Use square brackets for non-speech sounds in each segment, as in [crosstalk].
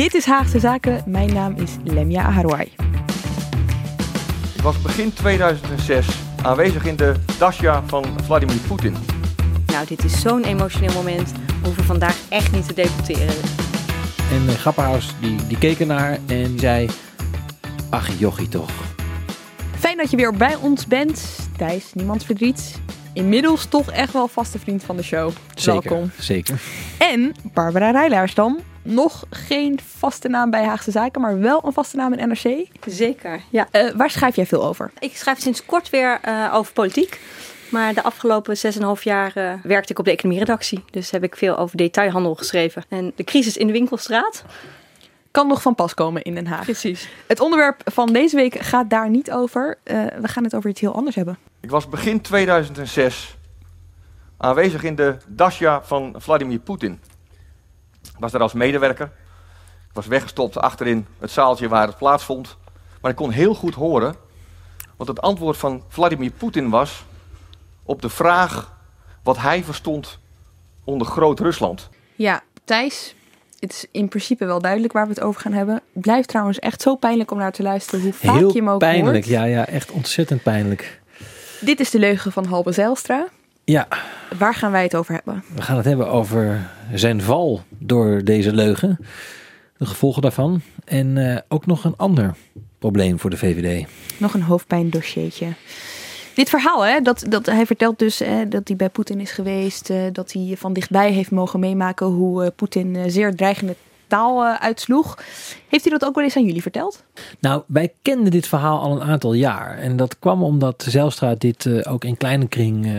Dit is Haagse Zaken. Mijn naam is Lemia Aharouai. Ik was begin 2006 aanwezig in de Dasha van Vladimir Poetin. Nou, dit is zo'n emotioneel moment. We hoeven vandaag echt niet te debatteren. En uh, Grapperhaus die, die keek ernaar en zei... Ach, jochie toch. Fijn dat je weer bij ons bent. Thijs, niemand verdriet. Inmiddels toch echt wel vaste vriend van de show. Zeker, Welkom. zeker. En Barbara Rijlaarsdam. Nog geen vaste naam bij Haagse Zaken, maar wel een vaste naam in NRC. Zeker, ja. Uh, waar schrijf jij veel over? Ik schrijf sinds kort weer uh, over politiek. Maar de afgelopen 6,5 jaar uh, werkte ik op de economieredactie. Dus heb ik veel over detailhandel geschreven. En de crisis in de winkelstraat. Kan nog van pas komen in Den Haag. Precies. Het onderwerp van deze week gaat daar niet over. Uh, we gaan het over iets heel anders hebben. Ik was begin 2006 aanwezig in de Dasha van Vladimir Poetin. Ik was daar als medewerker. Ik was weggestopt achterin het zaaltje waar het plaatsvond. Maar ik kon heel goed horen wat het antwoord van Vladimir Poetin was op de vraag wat hij verstond onder Groot-Rusland. Ja, Thijs, het is in principe wel duidelijk waar we het over gaan hebben. Het blijft trouwens echt zo pijnlijk om naar te luisteren hoe vaak Heel je hem ook pijnlijk, hoort. ja, ja, echt ontzettend pijnlijk. Dit is de leugen van Halbe Zijlstra. Ja. Waar gaan wij het over hebben? We gaan het hebben over zijn val door deze leugen. De gevolgen daarvan. En uh, ook nog een ander probleem voor de VVD. Nog een hoofdpijndossiertje. Dit verhaal, hè, dat, dat hij vertelt dus hè, dat hij bij Poetin is geweest. Uh, dat hij van dichtbij heeft mogen meemaken hoe uh, Poetin zeer dreigende taal uh, uitsloeg. Heeft hij dat ook wel eens aan jullie verteld? Nou, wij kenden dit verhaal al een aantal jaar. En dat kwam omdat Zijlstra dit uh, ook in kleine kring, uh,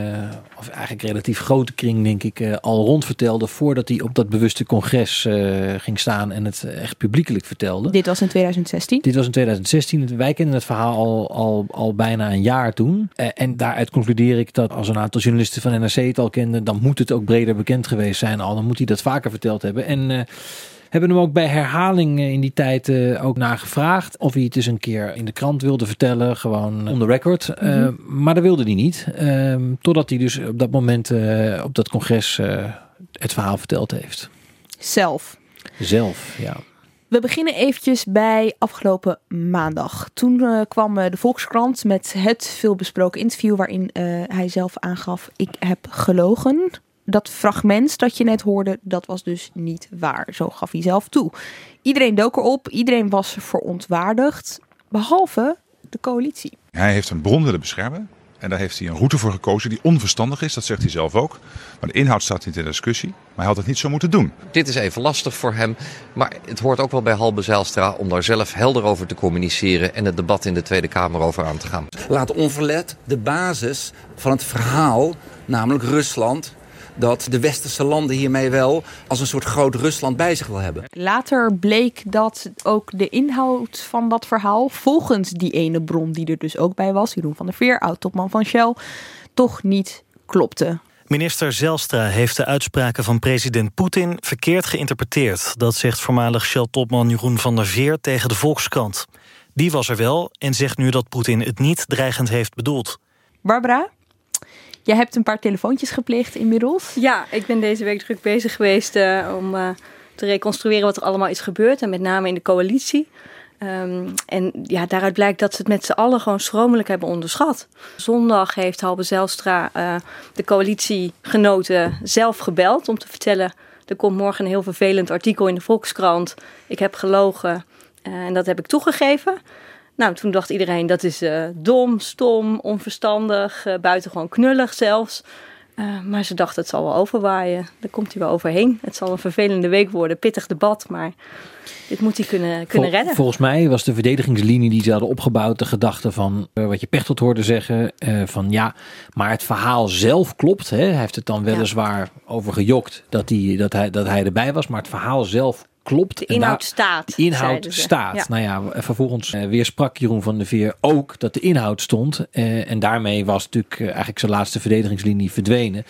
of eigenlijk relatief grote kring, denk ik, al rondvertelde. voordat hij op dat bewuste congres ging staan en het echt publiekelijk vertelde. Dit was in 2016? Dit was in 2016. Wij kenden het verhaal al, al, al bijna een jaar toen. en daaruit concludeer ik dat als een aantal journalisten van NRC het al kenden, dan moet het ook breder bekend geweest zijn al. Dan moet hij dat vaker verteld hebben. En hebben hem ook bij herhaling in die tijd uh, ook naar gevraagd. Of hij het eens een keer in de krant wilde vertellen. Gewoon on the record. Mm -hmm. uh, maar dat wilde hij niet. Uh, totdat hij dus op dat moment op dat congres het verhaal verteld heeft. Zelf. Zelf, ja. We beginnen eventjes bij afgelopen maandag. Toen uh, kwam de Volkskrant met het veelbesproken interview waarin uh, hij zelf aangaf: ik heb gelogen dat fragment dat je net hoorde, dat was dus niet waar. Zo gaf hij zelf toe. Iedereen dook erop, iedereen was verontwaardigd, behalve de coalitie. Hij heeft een bron willen beschermen. En daar heeft hij een route voor gekozen die onverstandig is, dat zegt hij zelf ook. Maar de inhoud staat niet in discussie. Maar hij had het niet zo moeten doen. Dit is even lastig voor hem. Maar het hoort ook wel bij Halbe Zijlstra om daar zelf helder over te communiceren. En het debat in de Tweede Kamer over aan te gaan. Laat onverlet de basis van het verhaal, namelijk Rusland, dat de westerse landen hiermee wel als een soort groot Rusland bij zich wil hebben. Later bleek dat ook de inhoud van dat verhaal, volgens die ene bron die er dus ook bij was, Jeroen van der Veer, oud-topman van Shell, toch niet klopte. Minister Zelstra heeft de uitspraken van president Poetin verkeerd geïnterpreteerd. Dat zegt voormalig Shell-topman Jeroen van der Veer tegen de Volkskrant. Die was er wel en zegt nu dat Poetin het niet dreigend heeft bedoeld. Barbara? Jij hebt een paar telefoontjes gepleegd inmiddels. Ja, ik ben deze week druk bezig geweest uh, om uh, te reconstrueren wat er allemaal is gebeurd. En met name in de coalitie. Um, en ja, daaruit blijkt dat ze het met z'n allen gewoon schromelijk hebben onderschat. Zondag heeft Halbe Zijlstra uh, de coalitiegenoten zelf gebeld om te vertellen... er komt morgen een heel vervelend artikel in de Volkskrant. Ik heb gelogen. en dat heb ik toegegeven. Nou, toen dacht iedereen dat is dom, stom, onverstandig, buitengewoon knullig zelfs. maar ze dachten het zal wel overwaaien. Daar komt hij wel overheen. Het zal een vervelende week worden, pittig debat, maar dit moet hij kunnen, kunnen redden. Volgens mij was de verdedigingslinie die ze hadden opgebouwd de gedachte van uh, wat je Pechtold hoorde zeggen uh, van ja, maar het verhaal zelf klopt. Hè? Hij heeft het dan weliswaar ja. over gejokt dat hij, dat, hij, dat hij erbij was, maar het verhaal zelf klopt. De inhoud staat. De inhoud staat. Ja. Nou ja, vervolgens uh, weer sprak Jeroen van der Veer ook dat de inhoud stond. Uh, en daarmee was natuurlijk uh, eigenlijk zijn laatste verdedigingslinie verdwenen.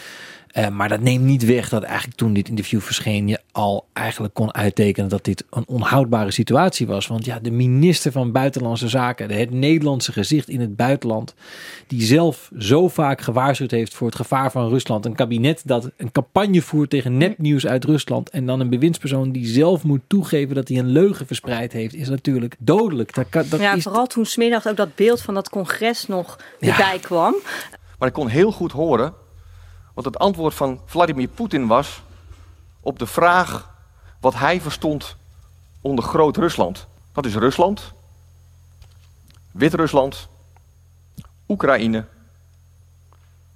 Uh, maar dat neemt niet weg dat eigenlijk toen dit interview verscheen, je al eigenlijk kon uittekenen dat dit een onhoudbare situatie was. Want ja, de minister van Buitenlandse Zaken, het Nederlandse gezicht in het buitenland, die zelf zo vaak gewaarschuwd heeft voor het gevaar van Rusland. Een kabinet dat een campagne voert tegen nepnieuws uit Rusland. En dan een bewindspersoon die zelf moet toegeven dat hij een leugen verspreid heeft, is natuurlijk dodelijk. Dat kan, dat ja, is... vooral toen smiddags ook dat beeld van dat congres nog erbij ja. kwam. Maar ik kon heel goed horen wat het antwoord van Vladimir Poetin was op de vraag wat hij verstond onder Groot-Rusland. Dat is Rusland, Wit-Rusland, Oekraïne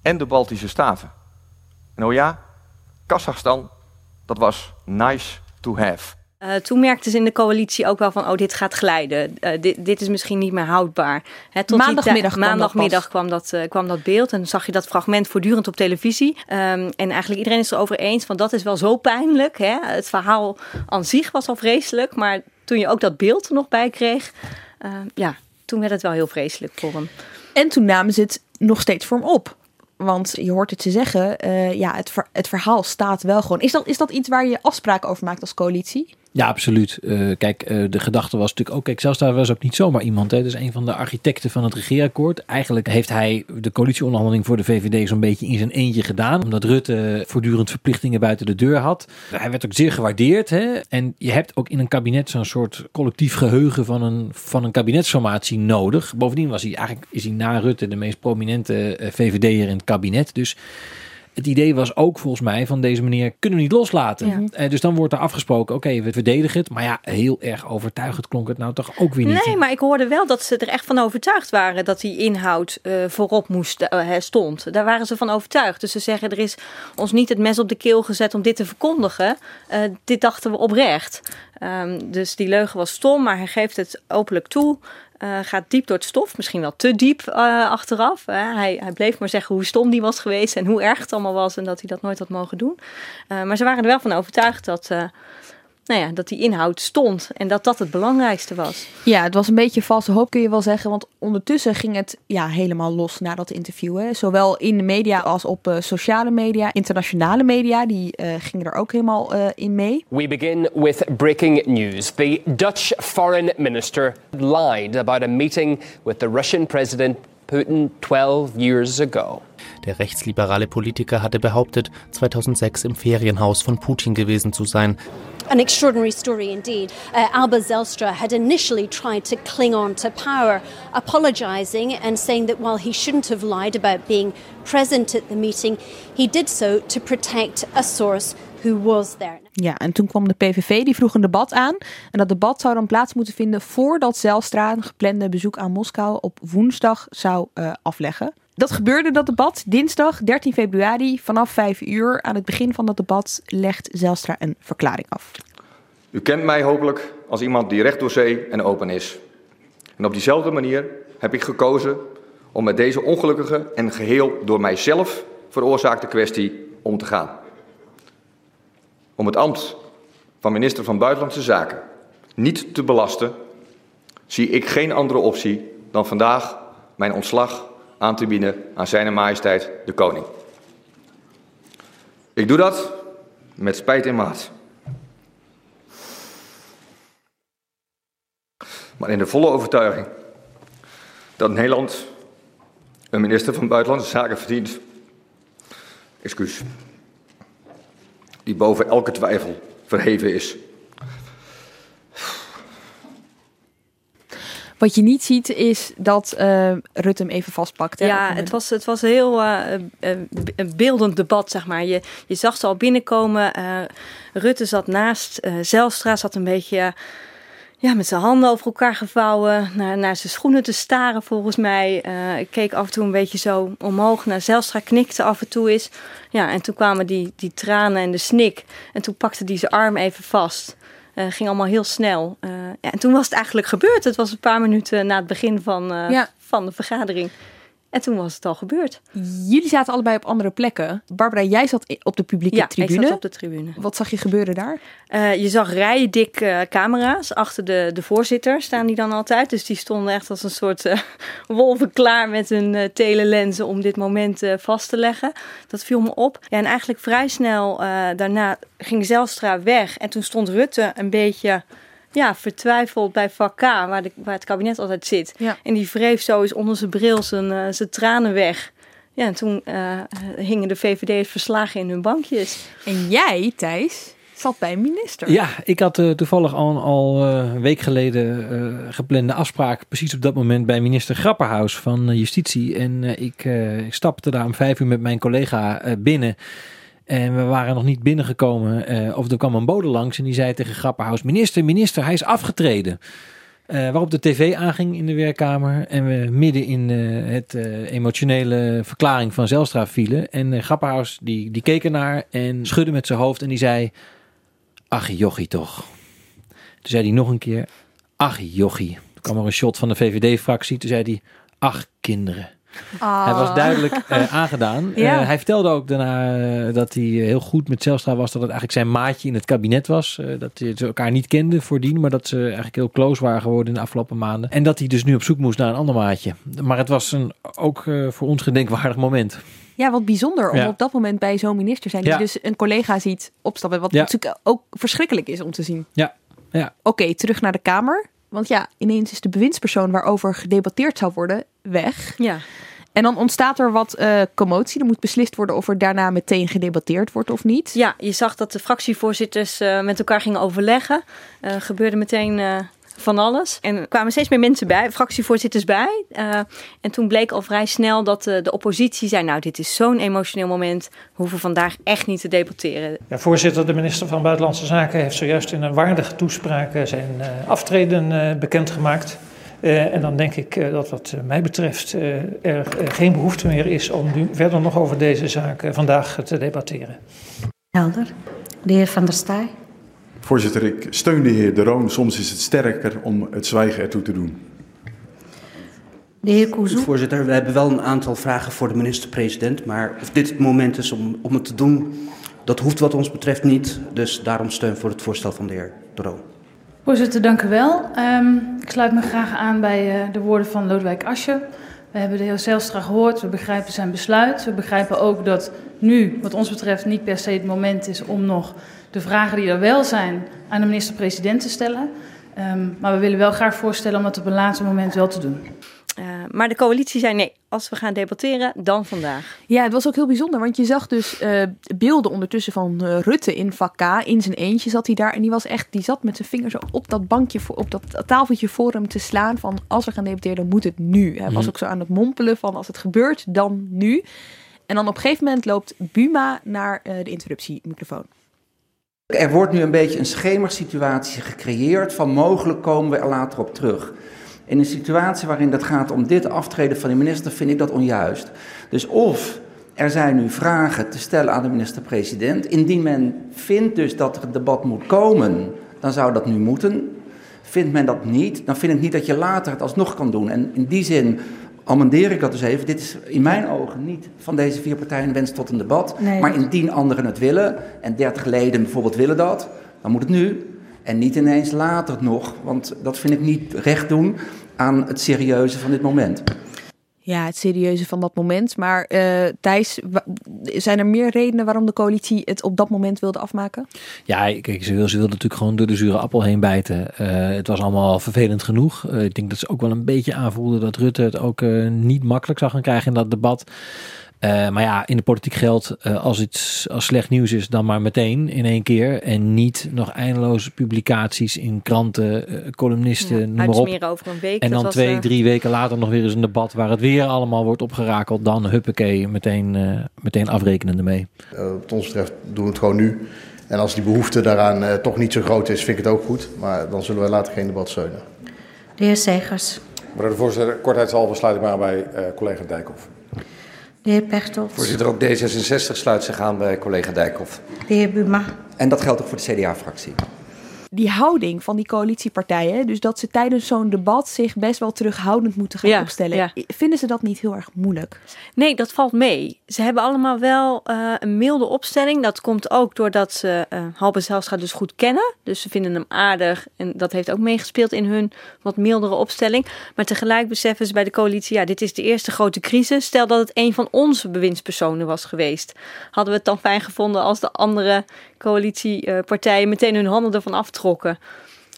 en de Baltische Staten. En oh ja, Kazachstan, dat was nice to have. Uh, toen merkten ze in de coalitie ook wel van, oh, dit gaat glijden. Uh, dit, dit, is misschien niet meer houdbaar. He, tot maandagmiddag, kwam, maandagmiddag dat kwam, dat, uh, kwam dat beeld en zag je dat fragment voortdurend op televisie. Um, en eigenlijk iedereen is erover eens van, dat is wel zo pijnlijk. Hè? Het verhaal aan zich was al vreselijk, maar toen je ook dat beeld er nog bij kreeg, ja, toen werd het wel heel vreselijk voor hem. En toen namen ze het nog steeds voor hem op. Want je hoort het ze zeggen, ja, het, ver, het verhaal staat wel gewoon. Is dat, is dat iets waar je afspraken over maakt als coalitie? Ja, absoluut. Uh, kijk, uh, de gedachte was natuurlijk ook, kijk, zelfs daar was ook niet zomaar iemand. Hè. Dus een van de architecten van het regeerakkoord. Eigenlijk heeft hij de coalitieonderhandeling voor de VVD zo'n beetje in zijn eentje gedaan. Omdat Rutte voortdurend verplichtingen buiten de deur had. Hij werd ook zeer gewaardeerd. Hè. En je hebt ook in een kabinet zo'n soort collectief geheugen van een, van een kabinetsformatie nodig. Bovendien was hij eigenlijk, is hij na Rutte de meest prominente uh, VVD'er in het kabinet. Dus het idee was ook volgens mij van deze meneer kunnen we niet loslaten. Ja. Uh, dus dan wordt er afgesproken, oké, okay, we verdedigen het. Maar ja, heel erg overtuigend klonk het nou toch ook weer niet. Nee, maar ik hoorde wel dat ze er echt van overtuigd waren dat die inhoud uh, voorop moest, uh, stond. Daar waren ze van overtuigd. Dus ze zeggen, er is ons niet het mes op de keel gezet om dit te verkondigen. dit dachten we oprecht. Um, dus die leugen was stom, maar hij geeft het openlijk toe. Uh, gaat diep door het stof, misschien wel te diep uh, achteraf. Hij, hij, bleef maar zeggen hoe stom die was geweest en hoe erg het allemaal was en dat hij dat nooit had mogen doen. Uh, maar ze waren er wel van overtuigd dat, nou ja, dat die inhoud stond en dat dat het belangrijkste was. Ja, het was een beetje valse hoop kun je wel zeggen, want ondertussen ging het ja, helemaal los na dat interview. Hè. Zowel in de media als op uh, sociale media, internationale media, die uh, gingen er ook helemaal uh, in mee. We begin with breaking news. The Dutch foreign minister lied about a meeting with the Russian president Putin 12 years ago. Der rechtsliberale Politiker hatte behauptet, 2006 im Ferienhaus von Putin gewesen zu sein. An extraordinary story indeed. Uh, Alba Zelstra had initially tried to cling on to power, apologizing and saying that while he shouldn't have lied about being present at the meeting, he did so to protect a source who was there. Ja, en toen kwam de PVV, die vroeg een debat aan. En dat debat zou dan plaats moeten vinden voordat Zelstra een geplande bezoek aan Moskou op woensdag zou uh, afleggen. Dat gebeurde, dat debat, dinsdag 13 februari vanaf 5 uur. Aan het begin van dat debat legt Zelstra een verklaring af. U kent mij hopelijk als iemand die recht door zee en open is. En op diezelfde manier heb ik gekozen om met deze ongelukkige en geheel door mijzelf veroorzaakte kwestie om te gaan. Om het ambt van minister van Buitenlandse Zaken niet te belasten, zie ik geen andere optie dan vandaag mijn ontslag aan te bieden aan zijn majesteit de koning. Ik doe dat met spijt in maat. Maar in de volle overtuiging dat Nederland een minister van Buitenlandse Zaken verdient. Excuus. Die boven elke twijfel verheven is. Wat je niet ziet is dat uh, Rutte hem even vastpakt. Hè? Ja, het was, het was een heel uh, een beeldend debat, zeg maar. Je, je zag ze al binnenkomen. Uh, Rutte zat naast Zelstra, zat een beetje ja, met zijn handen over elkaar gevouwen, naar, naar zijn schoenen te staren volgens mij. Uh, ik keek af en toe een beetje zo omhoog naar Zelstra, knikte af en toe eens. Ja, en toen kwamen die, die tranen en de snik. En toen pakte hij zijn arm even vast. Uh, ging allemaal heel snel. Uh, ja, en toen was het eigenlijk gebeurd. Het was een paar minuten na het begin van, ja. van de vergadering. En toen was het al gebeurd. Jullie zaten allebei op andere plekken. Barbara, jij zat op de publieke ja, tribune. ik zat op de tribune. Wat zag je gebeuren daar? Uh, je zag rijen dik uh, camera's. Achter de, de voorzitter staan die dan altijd. Dus die stonden echt als een soort uh, [laughs] wolven klaar met hun telelenzen om dit moment vast te leggen. Dat viel me op. Ja, en eigenlijk vrij snel daarna ging Zelstra weg. En toen stond Rutte een beetje ja, vertwijfeld bij vak K, waar, de, waar het kabinet altijd zit. Ja. En die wreef zo eens onder zijn bril zijn, uh, zijn tranen weg. Ja, en toen uh, hingen de VVD'ers verslagen in hun bankjes. En jij, Thijs, zat bij een minister. Ja, ik had uh, toevallig al, al een week geleden geplande afspraak... precies op dat moment bij minister Grapperhaus van Justitie. En ik, ik stapte daar om vijf uur met mijn collega binnen... En we waren nog niet binnengekomen. Uh, of er kwam een bode langs en die zei tegen Grapperhaus: Minister, minister, hij is afgetreden. Uh, waarop de tv aanging in de werkkamer. En we midden in uh, het emotionele verklaring van Zelstra vielen. En Grapperhaus die, die keek ernaar en schudde met zijn hoofd. En die zei: Ach, jochie toch. Toen zei hij nog een keer: Ach, jochie. Toen kwam er een shot van de VVD-fractie. Toen zei hij: Ach, kinderen. Oh. Hij was duidelijk uh, [laughs] aangedaan. Ja. Uh, hij vertelde ook daarna uh, dat hij heel goed met Zelstra was. Dat het eigenlijk zijn maatje in het kabinet was. dat ze elkaar niet kenden voordien. Maar dat ze eigenlijk heel close waren geworden in de afgelopen maanden. En dat hij dus nu op zoek moest naar een ander maatje. Maar het was een, ook voor ons gedenkwaardig moment. Ja, wat bijzonder om Ja. op dat moment bij zo'n minister zijn. Die Ja. dus een collega ziet opstappen. Wat natuurlijk ook verschrikkelijk is om te zien. Ja, ja. Oké, terug naar de Kamer. Want ja, ineens is de bewindspersoon waarover gedebatteerd zou worden weg. Ja. En dan ontstaat er wat eh, commotie. Er moet beslist worden of er daarna meteen gedebatteerd wordt of niet. Ja, je zag dat de fractievoorzitters uh, met elkaar gingen overleggen. Uh, gebeurde meteen uh, van alles. En er kwamen steeds meer mensen bij, fractievoorzitters bij. Uh, en toen bleek al vrij snel dat de, de oppositie zei... nou, dit is zo'n emotioneel moment. We hoeven vandaag echt niet te debatteren. Ja, voorzitter, de minister van Buitenlandse Zaken... heeft zojuist in een waardige toespraak zijn uh, aftreden uh, bekendgemaakt... Uh, en dan denk ik uh, dat wat mij betreft er geen behoefte meer is om nu verder nog over deze zaak vandaag te debatteren. Helder. De heer Van der Staaij. Voorzitter, ik steun de heer De Roon. Soms is het sterker om het zwijgen ertoe te doen. De heer Koezoe. Voorzitter, we hebben wel een aantal vragen voor de minister-president. Maar of dit het moment is om, om het te doen, dat hoeft wat ons betreft niet. Dus daarom steun voor het voorstel van de heer De Roon. Voorzitter, dank u wel. Um, ik sluit me graag aan bij uh, de woorden van Lodewijk Asje. We hebben de heer Zelstra gehoord, we begrijpen zijn besluit. We begrijpen ook dat nu, wat ons betreft, niet per se het moment is om nog de vragen die er wel zijn aan de minister-president te stellen. Um, maar we willen wel graag voorstellen om dat op een later moment wel te doen. Uh, maar de coalitie zei nee, als we gaan debatteren, dan vandaag. Ja, het was ook heel bijzonder, want je zag dus uh, beelden ondertussen van uh, Rutte in vak K. In zijn eentje zat hij daar en die was echt, die zat met zijn vinger zo op dat bankje, voor, op dat tafeltje voor hem te slaan van als we gaan debatteren, dan moet het nu. Hij was Mhm. ook zo aan het mompelen van als het gebeurt, dan nu. En dan op een gegeven moment loopt Buma naar uh, de interruptiemicrofoon. Er wordt nu een beetje een schemersituatie gecreëerd van mogelijk komen we er later op terug. In een situatie waarin het gaat om dit aftreden van de minister vind ik dat onjuist. Dus of er zijn nu vragen te stellen aan de minister-president. Indien men vindt dus dat er een debat moet komen, dan zou dat nu moeten. Vindt men dat niet, dan vind ik niet dat je later het alsnog kan doen. En in die zin amendeer ik dat dus even. Dit is in mijn ogen niet van deze vier partijen een wens tot een debat. Nee, maar dat- indien anderen het willen, en 30 leden bijvoorbeeld willen dat, dan moet het nu. En niet ineens later nog, want dat vind ik niet recht doen aan het serieuze van dit moment. Ja, het serieuze van dat moment. Maar uh, Thijs, zijn er meer redenen waarom de coalitie het op dat moment wilde afmaken? Ja, kijk, ze wilde, ze wilde natuurlijk gewoon door de zure appel heen bijten. Uh, het was allemaal vervelend genoeg. Uh, ik denk dat ze ook wel een beetje aanvoelden dat Rutte het ook uh, niet makkelijk zou gaan krijgen in dat debat. Uh, maar ja, in de politiek geldt, uh, als iets als slecht nieuws is, dan maar meteen in één keer. En niet nog eindeloze publicaties in kranten, uh, columnisten, Ja, noem maar op. over een week. En dan twee, eh, drie weken later nog weer eens een debat waar het weer allemaal wordt opgerakeld. Dan huppakee, meteen, uh, meteen afrekenen ermee. Uh, wat ons betreft doen we het gewoon nu. En als die behoefte daaraan uh, toch niet zo groot is, vind ik het ook goed. Maar dan zullen wij later geen debat steunen. De heer Segers. Mevrouw de voorzitter, kortheidshalve sluit ik me aan bij uh, collega Dijkhoff. De heer Pechtold. Voorzitter, ook D66 sluit zich aan bij collega Dijkhoff. De heer Buma. En dat geldt ook voor de CDA-fractie die houding van die coalitiepartijen, dus dat ze tijdens zo'n debat zich best wel terughoudend moeten gaan opstellen, vinden ze dat niet heel erg moeilijk? Nee, dat valt mee. Ze hebben allemaal wel uh, een milde opstelling. Dat komt ook doordat ze uh, Halbe Zelstra dus goed kennen. Dus ze vinden hem aardig en dat heeft ook meegespeeld in hun wat mildere opstelling. Maar tegelijk beseffen ze bij de coalitie, ja, dit is de eerste grote crisis. Stel dat het een van onze bewindspersonen was geweest. Hadden we het dan fijn gevonden als de andere coalitiepartijen meteen hun handen ervan aftrokken.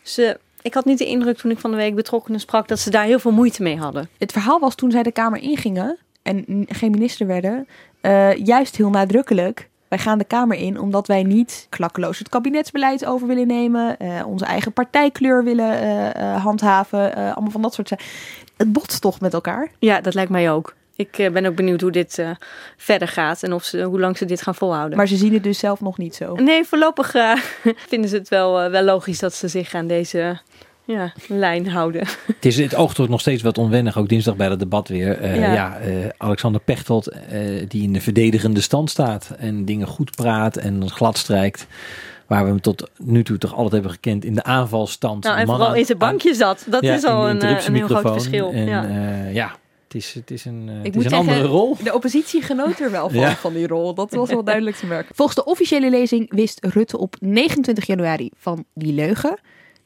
Ze, ik had niet de indruk toen ik van de week betrokkenen sprak dat ze daar heel veel moeite mee hadden. Het verhaal was toen zij de Kamer ingingen en geen minister werden, uh, juist heel nadrukkelijk. Wij gaan de Kamer in omdat wij niet klakkeloos het kabinetsbeleid over willen nemen, uh, onze eigen partijkleur willen uh, handhaven, allemaal van dat soort zaken. Het botst toch met elkaar? Ja, dat lijkt mij ook. Ik eh, ben ook benieuwd hoe dit uh, verder gaat en of ze, hoe lang ze dit gaan volhouden. Maar ze zien het dus zelf nog niet zo? Nee, voorlopig uh, [laughs] vinden ze het wel, wel logisch dat ze zich aan deze ja, lijn houden. Het, is, het oogt toch nog steeds wat onwennig, ook dinsdag bij het debat weer. ja, ja Alexander Pechtold, die in de verdedigende stand staat en dingen goed praat en glad strijkt waar we hem tot nu toe toch altijd hebben gekend in de aanvalstand. Nou, en vooral in zijn bankje zat. Dat is al een, een heel groot verschil. En, ja. Uh, ja, het is, het is een, het is een andere rol. De oppositie genoot er wel van, [laughs] van die rol. Dat was wel duidelijk te merken. Volgens de officiële lezing wist Rutte op 29 januari van die leugen.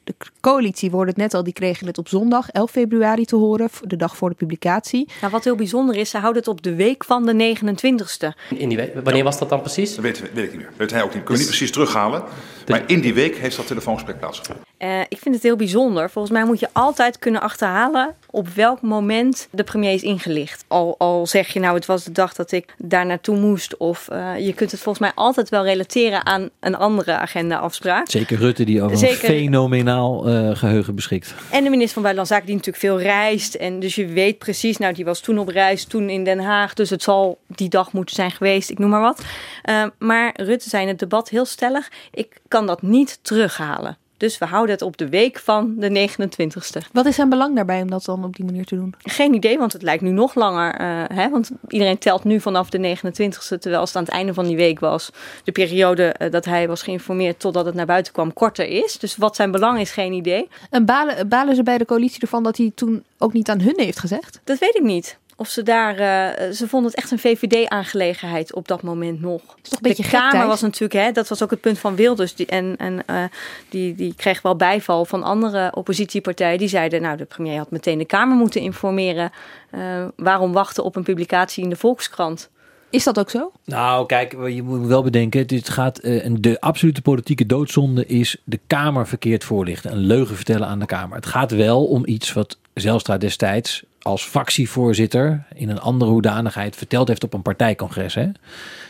De coalitie wordt het net al, die kregen het op zondag 11 februari te horen, de dag voor de publicatie. Nou, wat heel bijzonder is, ze houden het op de week van de 29ste. In die week, wanneer was dat dan precies? Dat weet, weet ik niet meer. Dat weet hij ook niet. Kunnen we niet precies terughalen. Maar in die week heeft dat telefoongesprek plaatsgevonden. Uh, ik vind het heel bijzonder. Volgens mij moet je altijd kunnen achterhalen op welk moment de premier is ingelicht. Al, al zeg je nou, het was de dag dat ik daar naartoe moest. Of uh, je kunt het volgens mij altijd wel relateren aan een andere agenda-afspraak. Zeker Rutte, die over Zeker... een fenomenaal uh, geheugen beschikt. En de minister van Buitenlandse Zaken, die natuurlijk veel reist. En dus je weet precies, nou, die was toen op reis, toen in Den Haag. Dus het zal die dag moeten zijn geweest, ik noem maar wat. maar Rutte zei in het debat heel stellig: ik kan dat niet terughalen. Dus we houden het op de week van de 29ste. Wat is zijn belang daarbij om dat dan op die manier te doen? Geen idee, want het lijkt nu nog langer. Uh, hè? Want iedereen telt nu vanaf de 29ste, terwijl het aan het einde van die week was. De periode uh, dat hij was geïnformeerd totdat het naar buiten kwam korter is. Dus wat zijn belang is geen idee. En balen, balen ze bij de coalitie ervan dat hij toen ook niet aan hun heeft gezegd? Dat weet ik niet of ze daar. Uh, ze vonden het echt een VVD-aangelegenheid op dat moment nog. Is toch een beetje de Kamer was natuurlijk, hè, dat was ook het punt van Wilders. Die, en en uh, die, die kreeg wel bijval van andere oppositiepartijen. Die zeiden, nou, de premier had meteen de Kamer moeten informeren. Uh, waarom wachten op een publicatie in de Volkskrant? Is dat ook zo? Nou, kijk, je moet wel bedenken. Dit gaat, uh, de absolute politieke doodzonde is de Kamer verkeerd voorlichten. Een leugen vertellen aan de Kamer. Het gaat wel om iets wat Zelstra destijds als fractievoorzitter in een andere hoedanigheid verteld heeft op een partijcongres. Hè?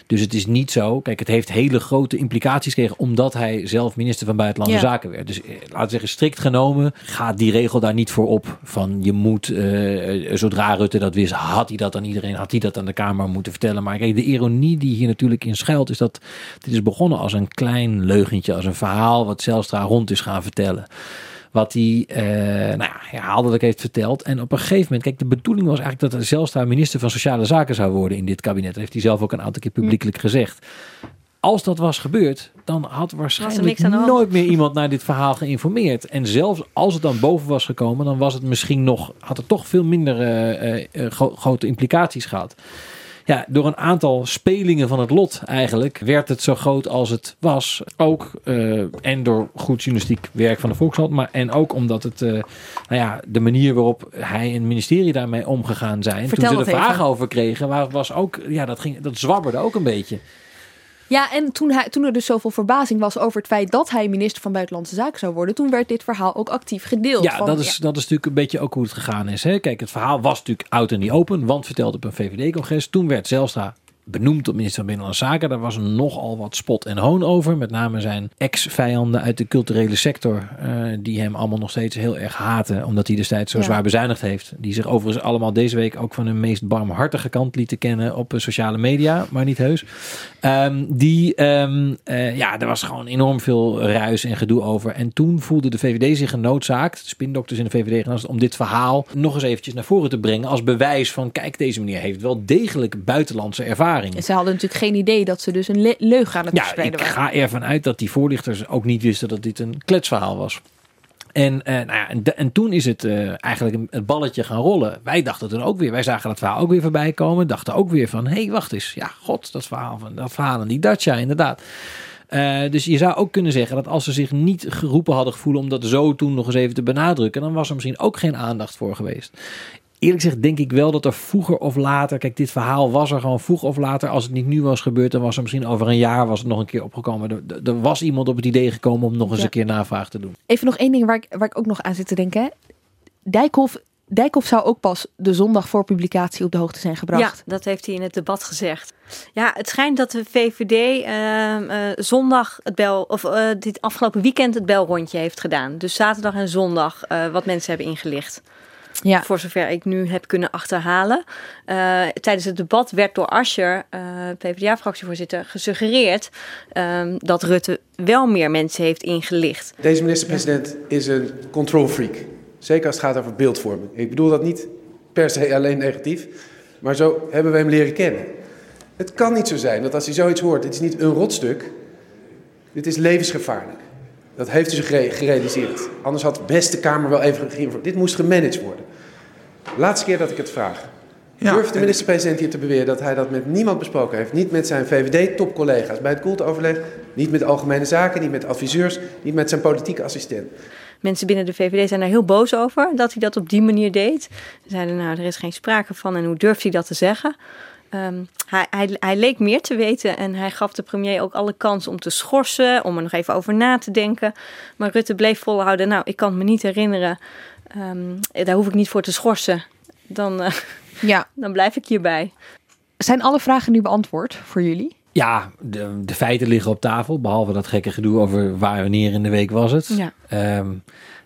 Dus het is niet zo. Kijk, het heeft hele grote implicaties gekregen omdat hij zelf minister van Buitenlandse ja. Zaken werd. Dus eh, laten we zeggen, strikt genomen gaat die regel daar niet voor op. Van je moet, uh, zodra Rutte dat wist, had hij dat aan iedereen, had hij dat aan de Kamer moeten vertellen. Maar kijk, de ironie die hier natuurlijk in schuilt, is dat dit is begonnen als een klein leugentje, als een verhaal wat Zelstra rond is gaan vertellen wat hij uh, nou ja, herhaaldelijk heeft verteld. En op een gegeven moment, kijk, de bedoeling was eigenlijk dat er zelfs daar minister van Sociale Zaken zou worden in dit kabinet. Dat heeft hij zelf ook een aantal keer publiekelijk gezegd. Als dat was gebeurd, dan had waarschijnlijk nooit meer iemand naar dit verhaal geïnformeerd. En zelfs als het dan boven was gekomen, dan was het misschien nog, had het toch veel minder uh, uh, gro grote implicaties gehad ja, door een aantal spelingen van het lot eigenlijk werd het zo groot als het was. Ook uh, en door goed journalistiek werk van de Volkshand, maar en ook omdat het, uh, nou ja, de manier waarop hij en het ministerie daarmee omgegaan zijn. Vertel toen ze er vragen over kregen, was ook, ja, dat, ging, dat zwabberde ook een beetje. Ja, en toen, hij, toen er dus zoveel verbazing was over het feit dat hij minister van Buitenlandse Zaken zou worden, toen werd dit verhaal ook actief gedeeld. Ja, van, dat, is, dat is natuurlijk een beetje ook hoe het gegaan is. Hè? Kijk, het verhaal was natuurlijk oud en niet open, want verteld op een VVD-congres. Toen werd Zelstra benoemd tot minister van Binnenlandse Zaken. Daar was nogal wat spot en hoon over. Met name zijn ex-vijanden uit de culturele sector. eh, die hem allemaal nog steeds heel erg haten. Omdat hij destijds zo Ja. zwaar bezuinigd heeft. Die zich overigens allemaal deze week ook van hun meest barmhartige kant lieten kennen op eh, sociale media. Maar niet heus. Ehm, die, ehm, eh, ja, er was gewoon enorm veel ruis en gedoe over. En toen voelde de VVD zich genoodzaakt, de spindokters in de VVD, genoodzaakt om dit verhaal nog eens eventjes naar voren te brengen. Als bewijs van, kijk, deze meneer heeft wel degelijk buitenlandse ervaring. Ze hadden natuurlijk geen idee dat ze dus een le- leugen aan het Ja, verspreiden ik waren. ga ervan uit dat die voorlichters ook niet wisten dat dit een kletsverhaal was. En, eh, nou ja, en, en toen is het eh, eigenlijk een- het balletje gaan rollen. Wij dachten toen ook weer, wij zagen dat verhaal ook weer voorbij komen. Dachten ook weer van, hé, hey, wacht eens. Ja, god, dat verhaal van dat verhaal aan die Dacia, inderdaad. Eh, dus je zou ook kunnen zeggen dat als ze zich niet geroepen hadden gevoeld om dat zo toen nog eens even te benadrukken, dan was er misschien ook geen aandacht voor geweest. Eerlijk gezegd denk ik wel dat er vroeger of later, kijk, dit verhaal was er gewoon vroeg of later. Als het niet nu was gebeurd, dan was er misschien over een jaar was het nog een keer opgekomen. Er, was iemand op het idee gekomen om nog eens Ja. een keer navraag te doen. Even nog één ding waar ik, waar ik ook nog aan zit te denken. hè. Dijkhoff, Dijkhoff zou ook pas de zondag voor publicatie op de hoogte zijn gebracht. Ja, dat heeft hij in het debat gezegd. Ja, het schijnt dat de VVD ehm, eh, zondag het bel, of eh, dit afgelopen weekend het belrondje heeft gedaan. Dus zaterdag en zondag eh, wat mensen hebben ingelicht. Ja. Voor zover ik nu heb kunnen achterhalen. Eh, tijdens het debat werd door Ascher, eh PvdA-fractievoorzitter, gesuggereerd ehm, dat Rutte wel meer mensen heeft ingelicht. Deze minister-president is een control freak. Zeker als het gaat over beeldvorming. Ik bedoel dat niet per se alleen negatief, maar zo hebben we hem leren kennen. Het kan niet zo zijn dat als hij zoiets hoort, dit is niet een rotstuk, dit is levensgevaarlijk. Dat heeft hij zich gere- gerealiseerd. Anders had de beste Kamer wel even geïnformeerd. Dit moest gemanaged worden. Laatste keer dat ik het vraag. Durft de minister-president hier te beweren dat hij dat met niemand besproken heeft? Niet met zijn VVD-topcollega's bij het koelteoverleg, niet met algemene zaken, niet met adviseurs, niet met zijn politieke assistent. Mensen binnen de VVD zijn daar heel boos over dat hij dat op die manier deed. Ze zeiden, nou, er is geen sprake van en hoe durft hij dat te zeggen? Ehm, hij, hij, hij leek meer te weten en hij gaf de premier ook alle kans om te schorsen, om er nog even over na te denken. Maar Rutte bleef volhouden, nou, ik kan het me niet herinneren, Ehm, daar hoef ik niet voor te schorsen. Dan, eh, [laughs] ja. dan blijf ik hierbij. Zijn alle vragen nu beantwoord voor jullie? Ja, de, de feiten liggen op tafel. Behalve dat gekke gedoe over waar wanneer in de week was het. Ja. Ehm,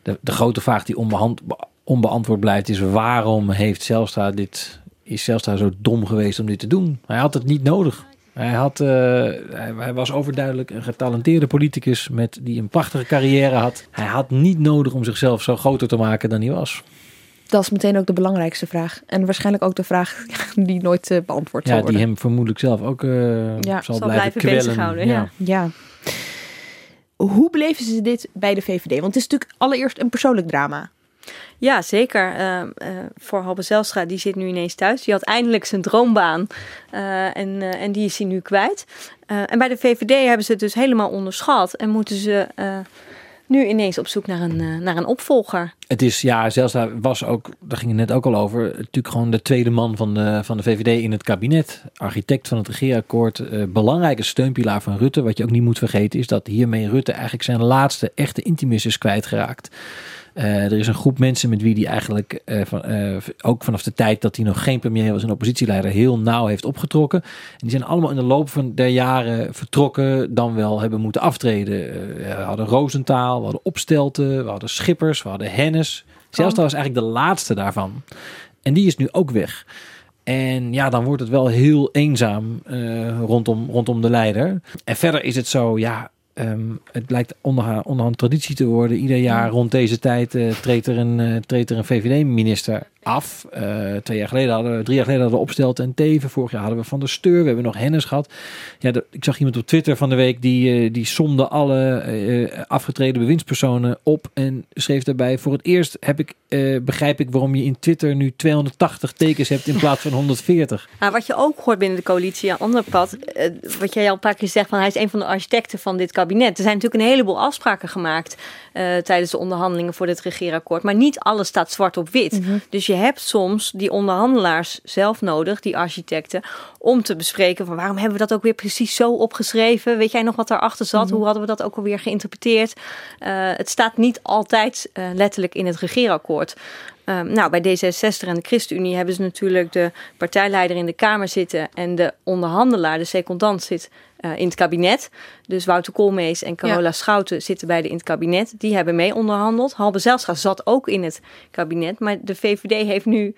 de, de grote vraag die onbehand, onbeantwoord blijft is waarom heeft Zelstra dit, is Zelstra zo dom geweest om dit te doen? Hij had het niet nodig. Hij, had, eh, hij, hij was overduidelijk een getalenteerde politicus met, die een prachtige carrière had. Hij had niet nodig om zichzelf zo groter te maken dan hij was. Dat is meteen ook de belangrijkste vraag. En waarschijnlijk ook de vraag [laughs] die nooit eh, beantwoord zal Ja, worden. die hem vermoedelijk zelf ook eh, Ja, zal, zal blijven, blijven kwellen. bezighouden, ja. ja. Hoe beleven ze dit bij de VVD? Want het is natuurlijk allereerst een persoonlijk drama. Ja, zeker. Uh, voor Halbe Zelstra, die zit nu ineens thuis. Die had eindelijk zijn droombaan uh, en, en die is hij nu kwijt. en bij de VVD hebben ze het dus helemaal onderschat en moeten ze nu ineens op zoek naar een, naar een opvolger. Het is, ja, Zelstra was ook, daar ging het net ook al over, natuurlijk gewoon de tweede man van de, van de VVD in het kabinet. Architect van het regeerakkoord, belangrijke steunpilaar van Rutte. Wat je ook niet moet vergeten is dat hiermee Rutte eigenlijk zijn laatste echte intimus is kwijtgeraakt. Uh, er is een groep mensen met wie hij eigenlijk uh, van, uh, ook vanaf de tijd dat hij nog geen premier was en oppositieleider heel nauw heeft opgetrokken. En die zijn allemaal in de loop van der jaren vertrokken, dan wel hebben moeten aftreden. we hadden Roosentaal, we hadden Opstelten, we hadden Schippers, we hadden Hennis. Zelstra was eigenlijk de laatste daarvan. En die is nu ook weg. En ja, dan wordt het wel heel eenzaam rondom, rondom de leider. En verder is het zo, ja, Um, het onder, onderhand traditie te worden. Ieder jaar rond deze tijd uh, treedt er een, uh, treedt er een VVD-minister af. Uh, twee jaar geleden hadden we, drie jaar geleden hadden we Opstelt en Teven. Vorig jaar hadden we Van der Steur. We hebben nog Hennis gehad. Ja, de, ik zag iemand op Twitter van de week die, die somde alle afgetreden bewindspersonen op. En schreef daarbij, voor het eerst heb ik, begrijp ik waarom je in Twitter nu 280 tekens hebt in plaats van 140. [laughs] Nou, wat je ook hoort binnen de coalitie aan andere pad. wat jij al een paar keer zegt, van hij is een van de architecten van dit kabinet. Er zijn natuurlijk een heleboel afspraken gemaakt uh, tijdens de onderhandelingen voor dit regeerakkoord. Maar niet alles staat zwart op wit. Mm -hmm. Dus je hebt soms die onderhandelaars zelf nodig, die architecten, om te bespreken van waarom hebben we dat ook weer precies zo opgeschreven? Weet jij nog wat daarachter zat? Mhm. Hoe hadden we dat ook alweer geïnterpreteerd? Eh, het staat niet altijd eh, letterlijk in het regeerakkoord. Ehm, nou, bij D66 en de ChristenUnie hebben ze natuurlijk de partijleider in de Kamer zitten en de onderhandelaar, de secondant, zit eh, in het kabinet. Dus Wouter Koolmees en Carola Ja. Schouten zitten beide in het kabinet. Die hebben mee onderhandeld. Halbe Zijlstra zat ook in het kabinet, maar de VVD heeft nu...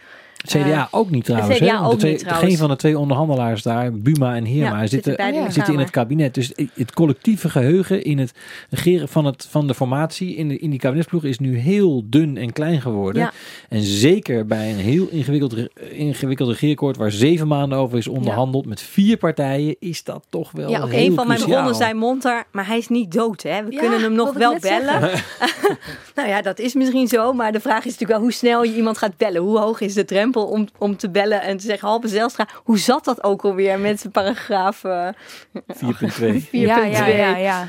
CDA eh, ook niet trouwens. CDA hè? Want ook de twee, niet trouwens. Geen van de twee onderhandelaars daar, Buma en Heerma, Ja, zitten zitten, in zitten het kabinet. Dus het collectieve geheugen in het regeren van, het, van de formatie in, de, in die kabinetsploeg is nu heel dun en klein geworden. Ja. En zeker bij een heel ingewikkeld, ingewikkeld regeerakkoord waar zeven maanden over is onderhandeld met vier partijen, is dat toch wel Ja, ook heel een van mijn bronnen zei Monter, maar hij is niet dood. Hè? We Ja, kunnen hem nog wel bellen. [laughs] [laughs] nou ja, dat is misschien zo, maar de vraag is natuurlijk wel hoe snel je iemand gaat bellen. Hoe hoog is de drempel om, om te bellen en te zeggen, Halbe Zelstra, hoe zat dat ook alweer met paragraaf eh, 4.2. [laughs] Ja, ja, 4.2? ja, ja.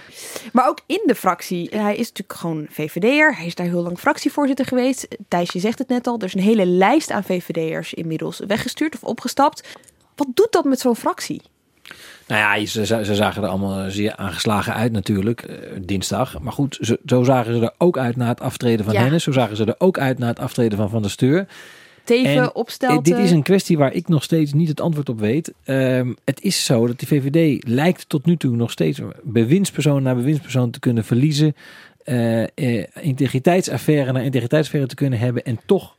Maar ook in de fractie. Hij is natuurlijk gewoon VVD'er. Hij is daar heel lang fractievoorzitter geweest. Thijsje zegt het net al. Er is een hele lijst aan VVD'ers inmiddels weggestuurd of opgestapt. Wat doet dat met zo'n fractie? Nou ja, ze, ze zagen er allemaal zeer aangeslagen uit natuurlijk, eh, dinsdag. Maar goed, zo, zo zagen ze er ook uit na het aftreden van Ja. Hennis. Zo zagen ze er ook uit na het aftreden van Van der Steur. Teven, eh, dit is een kwestie waar ik nog steeds niet het antwoord op weet. Ehm, het is zo dat de VVD lijkt tot nu toe nog steeds bewindspersoon na bewindspersoon te kunnen verliezen. eh, integriteitsaffaire na integriteitsaffaire te kunnen hebben. En toch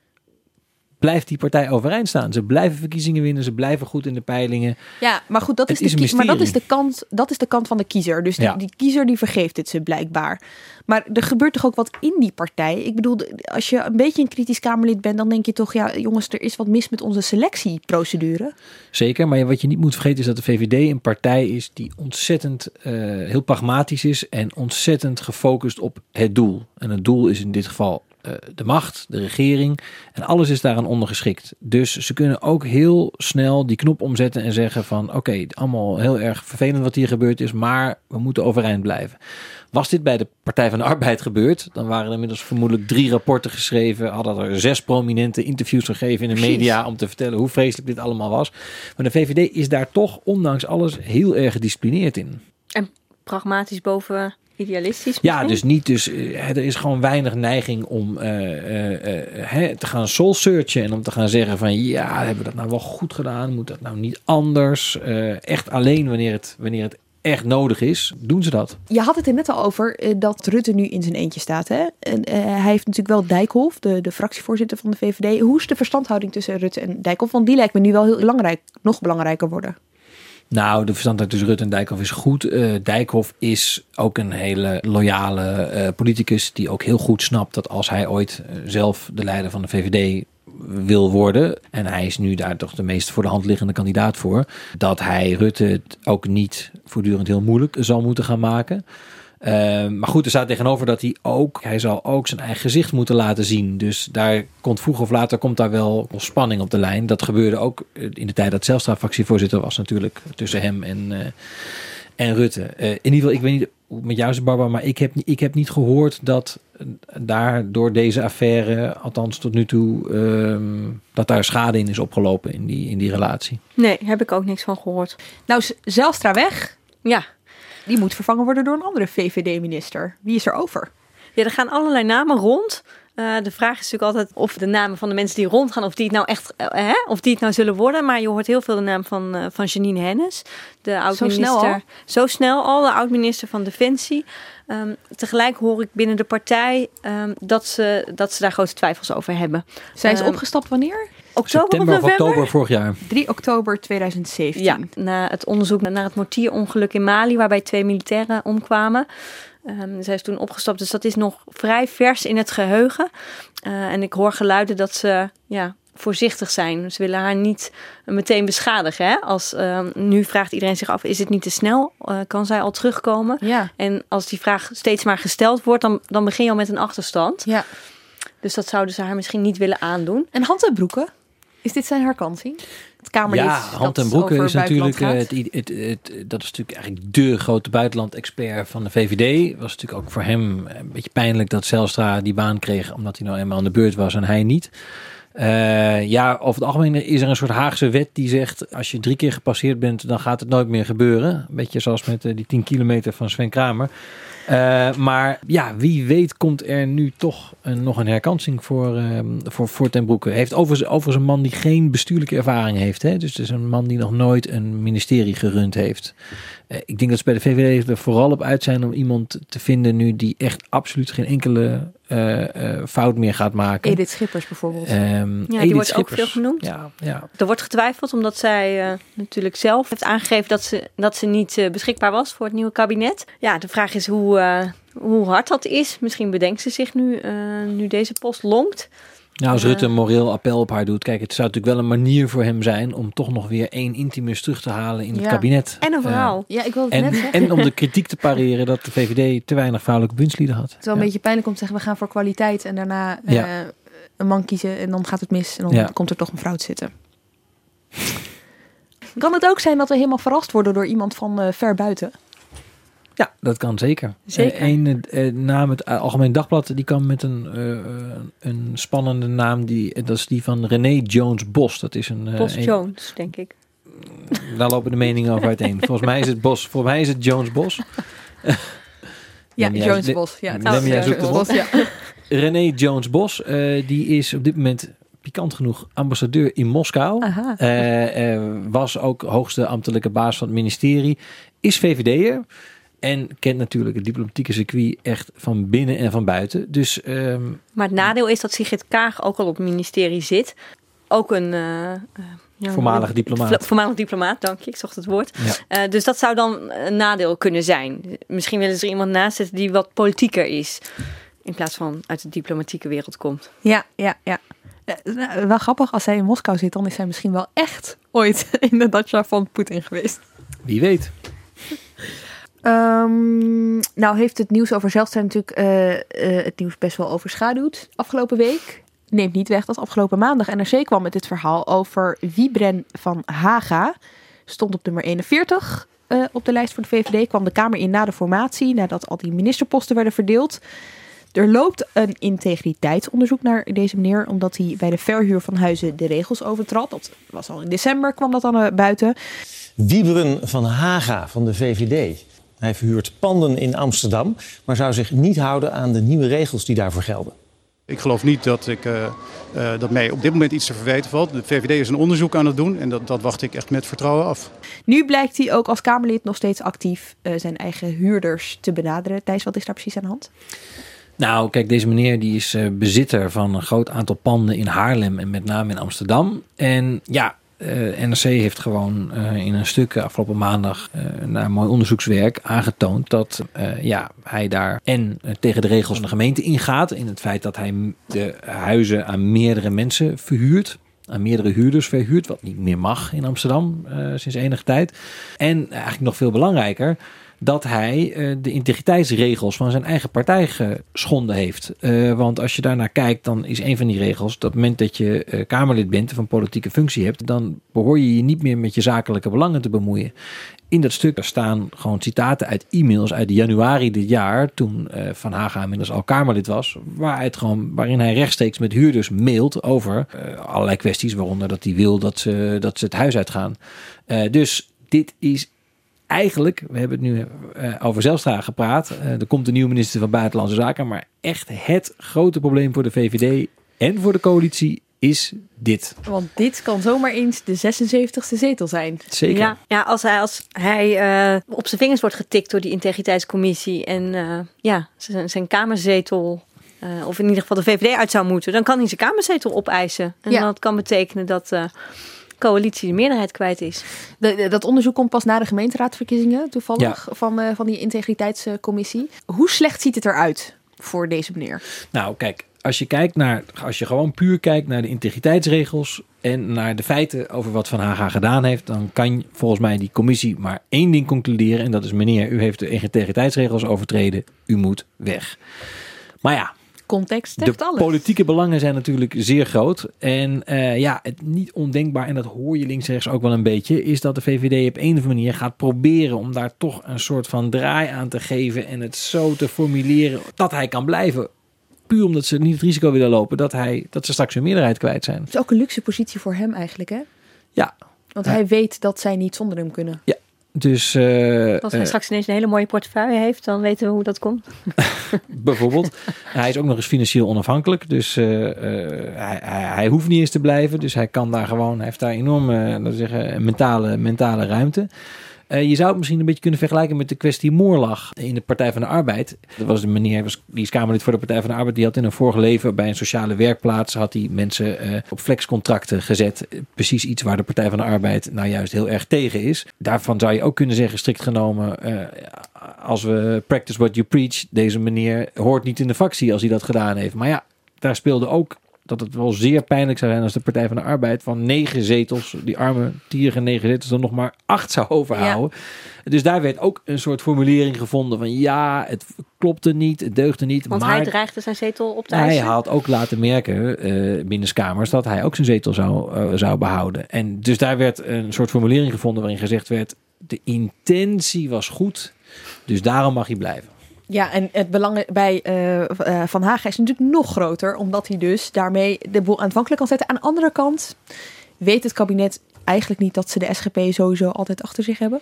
blijft die partij overeind staan. Ze blijven verkiezingen winnen. Ze blijven goed in de peilingen. Ja, maar goed, dat Het is, de maar dat is, de kant, dat is de kant van de kiezer. Dus die, Ja. die kiezer die vergeeft het ze blijkbaar. Maar er gebeurt toch ook wat in die partij? Ik bedoel, als je een beetje een kritisch Kamerlid bent, dan denk je toch, ja, jongens, er is wat mis met onze selectieprocedure. Zeker, maar wat je niet moet vergeten is dat de VVD een partij is die ontzettend eh, heel pragmatisch is en ontzettend gefocust op het doel. En het doel is in dit geval de macht, de regering en alles is daaraan ondergeschikt. Dus ze kunnen ook heel snel die knop omzetten en zeggen van oké, allemaal heel erg vervelend wat hier gebeurd is, maar we moeten overeind blijven. Was dit bij de Partij van de Arbeid gebeurd, dan waren er inmiddels vermoedelijk drie rapporten geschreven, hadden er zes prominente interviews gegeven in de media om te vertellen hoe vreselijk dit allemaal was. Maar de VVD is daar toch, ondanks alles, heel erg gedisciplineerd in. En pragmatisch boven idealistisch Ja, dus niet. Dus eh, er is gewoon weinig neiging om eh, eh, hè, te gaan soul searchen en om te gaan zeggen van ja, hebben we dat nou wel goed gedaan? Moet dat nou niet anders? Echt alleen wanneer het, wanneer het echt nodig is, doen ze dat. Je had het er net al over dat Rutte nu in zijn eentje staat. Hè? En, hij heeft natuurlijk wel Dijkhoff, de, de fractievoorzitter van de VVD. Hoe is de verstandhouding tussen Rutte en Dijkhoff? Want die lijkt me nu wel heel belangrijk, nog belangrijker worden. Nou, de verstandhouding tussen Rutte en Dijkhoff is goed. Eh Dijkhoff is ook een hele loyale eh, politicus die ook heel goed snapt dat als hij ooit eh, zelf de leider van de VVD wil worden, en hij is nu daar toch de meest voor de hand liggende kandidaat voor, dat hij Rutte ook niet voortdurend heel moeilijk zal moeten gaan maken. Eh, maar goed, er staat tegenover dat hij ook, hij zal ook zijn eigen gezicht moeten laten zien. Dus daar komt vroeg of later komt daar wel spanning op de lijn. Dat gebeurde ook eh, in de tijd dat Zelstra fractievoorzitter was natuurlijk tussen hem en, eh, en Rutte. Eh, in ieder geval, ik weet niet met jou is Barbara, maar ik heb, ik heb niet gehoord dat daar door deze affaire, althans tot nu toe, ehm, dat daar schade in is opgelopen in die, in die relatie. Nee, heb ik ook niks van gehoord. Nou, Z- Zijlstra weg. Ja. Die moet vervangen worden door een andere VVD-minister. Wie is er over? Ja, er gaan allerlei namen rond. Eh, de vraag is natuurlijk altijd of de namen van de mensen die rondgaan, of die het nou echt, eh, hè, of die het nou zullen worden. Maar je hoort heel veel de naam van, eh, van Janine Hennis, de oud-minister. snel al? Zo snel al, de oud-minister van Defensie. Ehm, tegelijk hoor ik binnen de partij ehm, dat, ze, dat ze daar grote twijfels over hebben. Zij is Ehm, opgestapt wanneer? Oktober September of november? oktober vorig jaar. 3 oktober 2017. Ja, na het onderzoek naar het mortierongeluk in Mali, waarbij twee militairen omkwamen. Ehm, zij is toen opgestapt, dus dat is nog vrij vers in het geheugen. Eh, en ik hoor geluiden dat ze ja, voorzichtig zijn. Ze willen haar niet meteen beschadigen. Hè? Als, ehm, nu vraagt iedereen zich af, is het niet te snel? Eh, kan zij al terugkomen? Ja. En als die vraag steeds maar gesteld wordt, dan, dan begin je al met een achterstand. Ja. Dus dat zouden ze haar misschien niet willen aandoen. En Hand en Broeken? Is dit zijn herkansing? Het Kamerlid Ja, Hand en Broeken is natuurlijk, eh, het, het, het, dat is natuurlijk eigenlijk de grote buitenland-expert van de VVD. Was natuurlijk ook voor hem een beetje pijnlijk dat Zelstra die baan kreeg, omdat hij nou eenmaal aan de beurt was en hij niet. Uh, ja, over het algemeen is er een soort Haagse wet die zegt... als je drie keer gepasseerd bent, dan gaat het nooit meer gebeuren. Een beetje zoals met uh, die 10 kilometer van Sven Kramer. Uh, maar ja, wie weet komt er nu toch een, nog een herkansing voor, uh, voor, voor Ten Broeke. Heeft overigens, een man die geen bestuurlijke ervaring heeft. Hè? Dus het is een man die nog nooit een ministerie gerund heeft. Uh, ik denk dat ze bij de VVD er vooral op uit zijn om iemand te vinden nu die echt absoluut geen enkele fout meer gaat maken. Edith Schippers bijvoorbeeld. Um, ja, die Edith wordt Schippers. ook veel genoemd. Ja, ja. Er wordt getwijfeld omdat zij natuurlijk zelf heeft aangegeven dat ze, dat ze niet beschikbaar was voor het nieuwe kabinet. Ja, de vraag is hoe hoe hard dat is. Misschien bedenkt ze zich nu, nu deze post longt. Nou, als Uh, Rutte een moreel appel op haar doet. Kijk, het zou natuurlijk wel een manier voor hem zijn om toch nog weer één intimus terug te halen in het Ja. kabinet. En een verhaal. Ja, ik wil het En, net zeggen. en om de kritiek te pareren dat de VVD te weinig vrouwelijke bewindslieden had. Het is wel een beetje pijnlijk om te zeggen, we gaan voor kwaliteit en daarna Ja. eh, een man kiezen en dan gaat het mis en dan Ja. komt er toch een vrouw te zitten. Kan het ook zijn dat we helemaal verrast worden door iemand van eh, ver buiten? Ja, dat kan zeker. Zeker. Eh, Een eh, naam, het Algemeen Dagblad, die kan met een, eh, een spannende naam. Die, dat is die van René Jones Bos. Dat is een. eh, Bos een- Jones, denk ik. Daar lopen de meningen over uiteen. [laughs] Volgens mij is het Bos. Volgens mij is het Jones Bos. Ja, [laughs] Jones ne- Bos. Ja, Jones Bos, ja. [laughs] René Jones Bos, eh, die is op dit moment pikant genoeg ambassadeur in Moskou. Eh, eh, was ook hoogste ambtelijke baas van het ministerie. Is VVD'er. En kent natuurlijk het diplomatieke circuit echt van binnen en van buiten. Dus ehm, Maar het nadeel is dat Sigrid Kaag ook al op het ministerie zit. Ook een... eh, eh, ja, Voormalig diplomaat. Voormalig diplomaat, dank je. Ik zocht het woord. Ja. Eh, dus dat zou dan een nadeel kunnen zijn. Misschien willen ze er iemand naast zetten die wat politieker is. In plaats van uit de diplomatieke wereld komt. Ja, ja, ja. Nou, wel grappig, als zij in Moskou zit, dan is zij misschien wel echt ooit [laughs] in de dacha van Poetin geweest. wie weet. Ehm, nou heeft het nieuws over Zijlstra natuurlijk eh, eh, het nieuws best wel overschaduwd afgelopen week. Neemt niet weg dat afgelopen maandag NRC kwam met dit verhaal over Wiebren van Haga. Stond op nummer 41 eh, op de lijst voor de VVD. Kwam de Kamer in na de formatie, nadat al die ministerposten werden verdeeld. Er loopt een integriteitsonderzoek naar deze meneer, omdat hij bij de verhuur van huizen de regels overtrad. Dat was al in december, kwam dat dan buiten. Wieberen van Haga van de VVD. Hij verhuurt panden in Amsterdam, maar zou zich niet houden aan de nieuwe regels die daarvoor gelden. Ik geloof niet dat, ik, eh, eh, dat mij op dit moment iets te verwijten valt. De VVD is een onderzoek aan het doen en dat, dat wacht ik echt met vertrouwen af. Nu blijkt hij ook als Kamerlid nog steeds actief eh, zijn eigen huurders te benaderen. Thijs, wat is daar precies aan de hand? Nou, kijk, deze meneer die is eh, bezitter van een groot aantal panden in Haarlem en met name in Amsterdam. En ja, eh, NRC heeft gewoon eh, in een stuk afgelopen maandag eh na een mooi onderzoekswerk aangetoond dat eh, ja, hij daar en eh, tegen de regels van de gemeente ingaat. In het feit dat hij de huizen aan meerdere mensen verhuurt. Aan meerdere huurders verhuurt, wat niet meer mag in Amsterdam eh, sinds enige tijd. En eigenlijk nog veel belangrijker, dat hij eh, de integriteitsregels van zijn eigen partij geschonden heeft. Eh, want als je daarnaar kijkt, dan is een van die regels... dat moment dat je eh, Kamerlid bent of een politieke functie hebt... dan behoor je je niet meer met je zakelijke belangen te bemoeien. In dat stuk staan gewoon citaten uit e-mails uit januari dit jaar... toen Van Haga inmiddels al Kamerlid was... Waaruit gewoon, waarin hij rechtstreeks met huurders mailt over allerlei kwesties... waaronder dat hij wil dat ze, dat ze het huis uitgaan. Dus dit is eigenlijk, we hebben het nu eh, over Zelstra gepraat. Eh, er komt een nieuwe minister van Buitenlandse Zaken. Maar echt het grote probleem voor de VVD en voor de coalitie is dit. Want dit kan zomaar eens de 76ste zetel zijn. Zeker. Ja, ja als hij, als hij eh, op zijn vingers wordt getikt door die integriteitscommissie en eh, ja, zijn, zijn kamerzetel, eh, of in ieder geval de VVD uit zou moeten, dan kan hij zijn kamerzetel opeisen. En Ja. dat kan betekenen dat coalitie de meerderheid kwijt is. De- de- dat onderzoek komt pas na de gemeenteraadsverkiezingen, toevallig, Ja. van, eh, van die integriteitscommissie. Hoe slecht ziet het eruit voor deze meneer? Nou, kijk, als je kijkt naar, als je gewoon puur kijkt naar de integriteitsregels en naar de feiten over wat Van Haga gedaan heeft, dan kan volgens mij die commissie maar één ding concluderen. En dat is meneer, u heeft de integriteitsregels overtreden, u moet weg. Maar ja, Context de zegt alles. politieke belangen zijn natuurlijk zeer groot. En eh, ja, het niet ondenkbaar, en dat hoor je links en rechts ook wel een beetje, is dat de VVD op een of andere manier gaat proberen om daar toch een soort van draai aan te geven en het zo te formuleren dat hij kan blijven puur omdat ze niet het risico willen lopen dat, hij, dat ze straks hun meerderheid kwijt zijn. Het is ook een luxe positie voor hem eigenlijk, hè? Ja. Want Ja. hij weet dat zij niet zonder hem kunnen. Ja, dus eh, Als hij eh, straks ineens een hele mooie portefeuille heeft, dan weten we hoe dat komt. [laughs] bijvoorbeeld. hij is ook nog eens financieel onafhankelijk. Dus eh, hij, hij, hij hoeft niet eens te blijven. Dus hij kan daar gewoon, hij heeft daar enorm zeggen, mentale, mentale ruimte. Eh, je zou het misschien een beetje kunnen vergelijken met de kwestie Moorlag in de Partij van de Arbeid. Dat was de meneer, die is Kamerlid voor de Partij van de Arbeid. Die had in een vorige leven bij een sociale werkplaats had hij mensen eh, op flexcontracten gezet. Precies iets waar de Partij van de Arbeid nou juist heel erg tegen is. Daarvan zou je ook kunnen zeggen, strikt genomen, eh, als we practice what you preach, deze meneer hoort niet in de fractie als hij dat gedaan heeft. Maar ja, daar speelde ook dat het wel zeer pijnlijk zou zijn als de Partij van de Arbeid van negen zetels, die arme tierige negen zetels, dan nog maar acht zou overhouden. Dus daar werd ook een soort formulering gevonden van ja, het klopte niet, het deugde niet. Want maar hij dreigde zijn zetel op te hij eisen. had ook laten merken eh binnenskamers dat hij ook zijn zetel zou, eh, zou behouden. En dus daar werd een soort formulering gevonden waarin gezegd werd: de intentie was goed, dus daarom mag hij blijven. Ja, en het belang bij eh, eh, Van Hagen is natuurlijk nog groter, omdat hij dus daarmee de boel aanvankelijk kan zetten. Aan de andere kant weet het kabinet eigenlijk niet dat ze de SGP sowieso altijd achter zich hebben.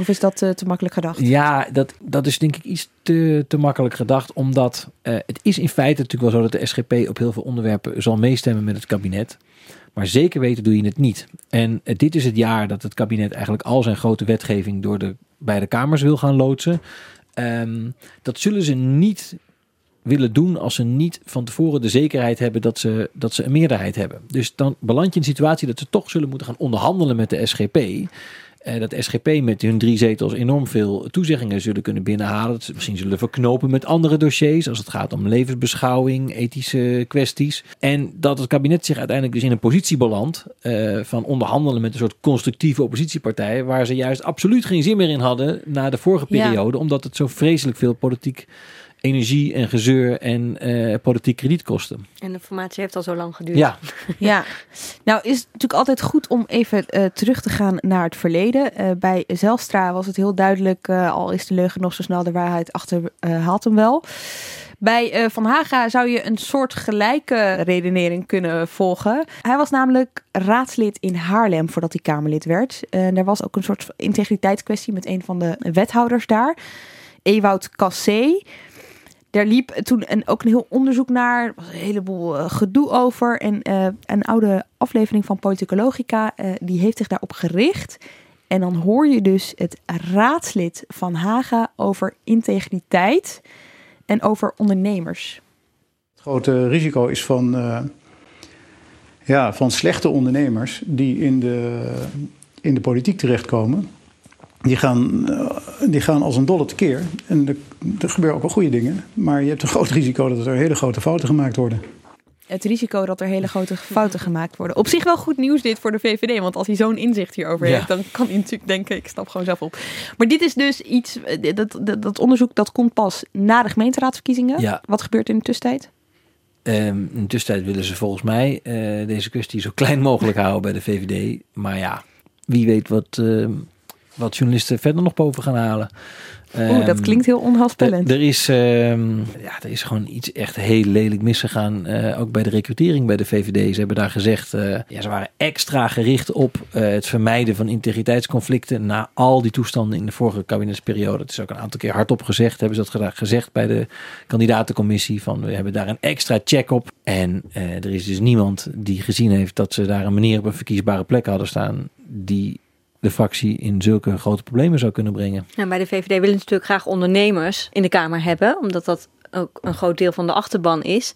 Of is dat eh, te makkelijk gedacht? Ja, dat, dat is denk ik iets te, te makkelijk gedacht. Omdat het is in feite natuurlijk wel zo dat de SGP op heel veel onderwerpen zal meestemmen met het kabinet. Maar zeker weten doe je het niet. En dit is het jaar dat het kabinet eigenlijk al zijn grote wetgeving door de beide kamers wil gaan loodsen. Ehm, dat zullen ze niet willen doen als ze niet van tevoren de zekerheid hebben dat ze, dat ze een meerderheid hebben. Dus dan beland je in een situatie dat ze toch zullen moeten gaan onderhandelen met de SGP. Eh, dat SGP met hun drie zetels enorm veel toezeggingen zullen kunnen binnenhalen. Dat ze misschien zullen verknopen met andere dossiers. Als het gaat om levensbeschouwing, ethische kwesties. En dat het kabinet zich uiteindelijk dus in een positie belandt. eh, van onderhandelen met een soort constructieve oppositiepartij. Waar ze juist absoluut geen zin meer in hadden na de vorige Ja. periode. Omdat het zo vreselijk veel politiek energie en gezeur en eh, politiek krediet kostte. En de formatie heeft al zo lang geduurd. Ja. [laughs] Ja, nou is het natuurlijk altijd goed om even eh, terug te gaan naar het verleden. Eh, bij Zelstra was het heel duidelijk, eh, al is de leugen nog zo snel, de waarheid achter eh, haalt hem wel. Bij eh, Van Haga zou je een soort gelijke redenering kunnen volgen. Hij was namelijk raadslid in Haarlem voordat hij Kamerlid werd. En er was ook een soort integriteitskwestie met een van de wethouders daar, Ewout Cassé. Daar liep toen ook een heel onderzoek naar. Er was een heleboel eh, gedoe over. En eh, een oude aflevering van Politicologica, eh, die heeft zich daarop gericht. En dan hoor je dus het raadslid van Haga over integriteit en over ondernemers. Het grote risico is van, ja, van slechte ondernemers die in de, in de politiek terechtkomen. Die gaan, eh, die gaan als een dolle tekeer. En er, er gebeuren ook wel goede dingen. Maar je hebt een groot risico dat er hele grote fouten gemaakt worden. Het risico dat er hele grote fouten gemaakt worden. Op zich wel goed nieuws dit voor de VVD. Want als hij zo'n inzicht hierover Ja. heeft, dan kan hij natuurlijk denken, ik stap gewoon zelf op. Maar dit is dus iets, eh, dat, dat, dat onderzoek dat komt pas na de gemeenteraadsverkiezingen. Ja. Wat gebeurt in de tussentijd? Ehm, in de tussentijd willen ze volgens mij eh, deze kwestie zo klein mogelijk houden bij de VVD. Maar ja, wie weet wat, ehm, wat journalisten verder nog boven gaan halen. Oeh, dat Ehm, klinkt heel onheilspellend. Er, is, ehm, ja, er is gewoon iets echt heel lelijk misgegaan. eh, ook bij de recrutering bij de VVD. Ze hebben daar gezegd, eh, ja, ze waren extra gericht op eh, het vermijden van integriteitsconflicten. Na al die toestanden in de vorige kabinetsperiode. Het is ook een aantal keer hardop gezegd. Hebben ze dat gezegd bij de kandidatencommissie. Van we hebben daar een extra check op. En er is dus niemand die gezien heeft dat ze daar een meneer op een verkiesbare plek hadden staan. Die de fractie in zulke grote problemen zou kunnen brengen. Nou, bij de VVD willen natuurlijk graag ondernemers in de Kamer hebben, omdat dat ook een groot deel van de achterban is.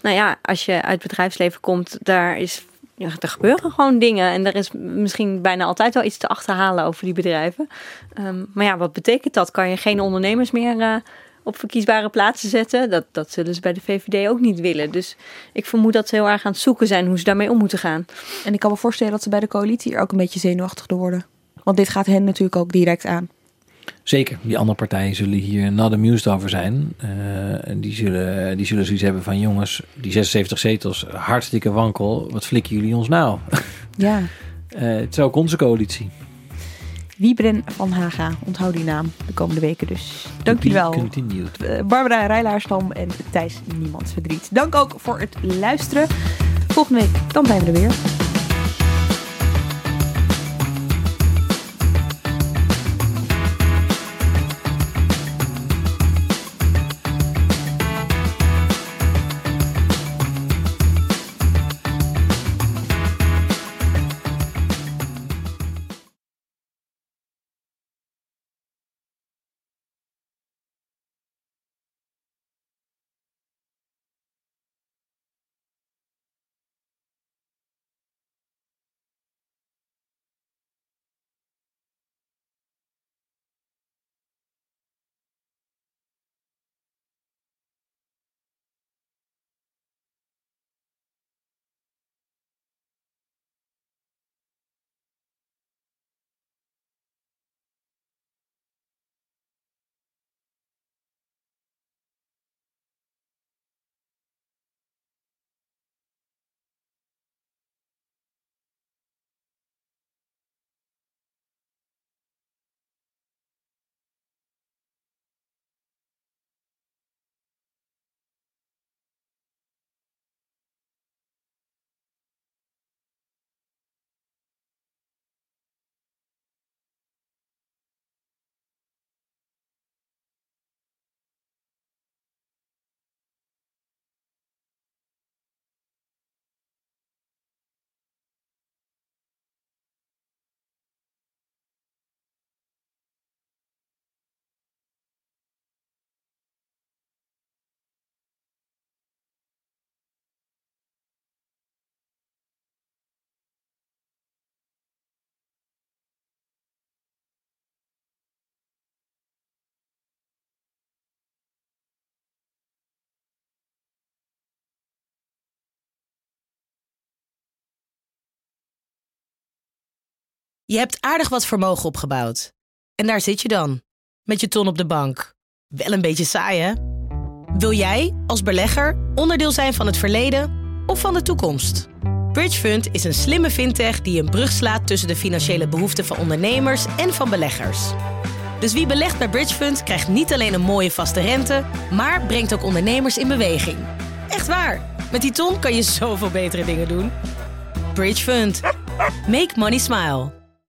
Nou ja, als je uit het bedrijfsleven komt, daar is. Er gebeuren gewoon dingen en er is misschien bijna altijd wel iets te achterhalen over die bedrijven. Ehm, maar ja, wat betekent dat? Kan je geen ondernemers meer eh, op verkiesbare plaatsen zetten? Dat, dat zullen ze bij de VVD ook niet willen. Dus ik vermoed dat ze heel erg aan het zoeken zijn hoe ze daarmee om moeten gaan. En ik kan me voorstellen dat ze bij de coalitie er ook een beetje zenuwachtig door worden. Want dit gaat hen natuurlijk ook direct aan. Zeker, die andere partijen zullen hier not amused over zijn. Eh, en die, zullen, die zullen zoiets hebben van jongens, die 76 zetels, hartstikke wankel. Wat flikken jullie ons nou? Ja. [laughs] Eh, het is ook onze coalitie. Wiebren van Haga. Onthoud die naam de komende weken dus. Dank jullie wel. Eh, Barbara Rijlaarstam en Thijs Niemands Verdriet. Dank ook voor het luisteren. Volgende week, dan zijn we er weer. Je hebt aardig wat vermogen opgebouwd. En daar zit je dan, met je ton op de bank. Wel een beetje saai, hè? Wil jij, als belegger, onderdeel zijn van het verleden of van de toekomst? Bridgefund is een slimme fintech die een brug slaat tussen de financiële behoeften van ondernemers en van beleggers. Dus wie belegt bij Bridgefund krijgt niet alleen een mooie vaste rente, maar brengt ook ondernemers in beweging. Echt waar, met die ton kan je [laughs] zoveel betere dingen doen. Bridgefund. Make money smile.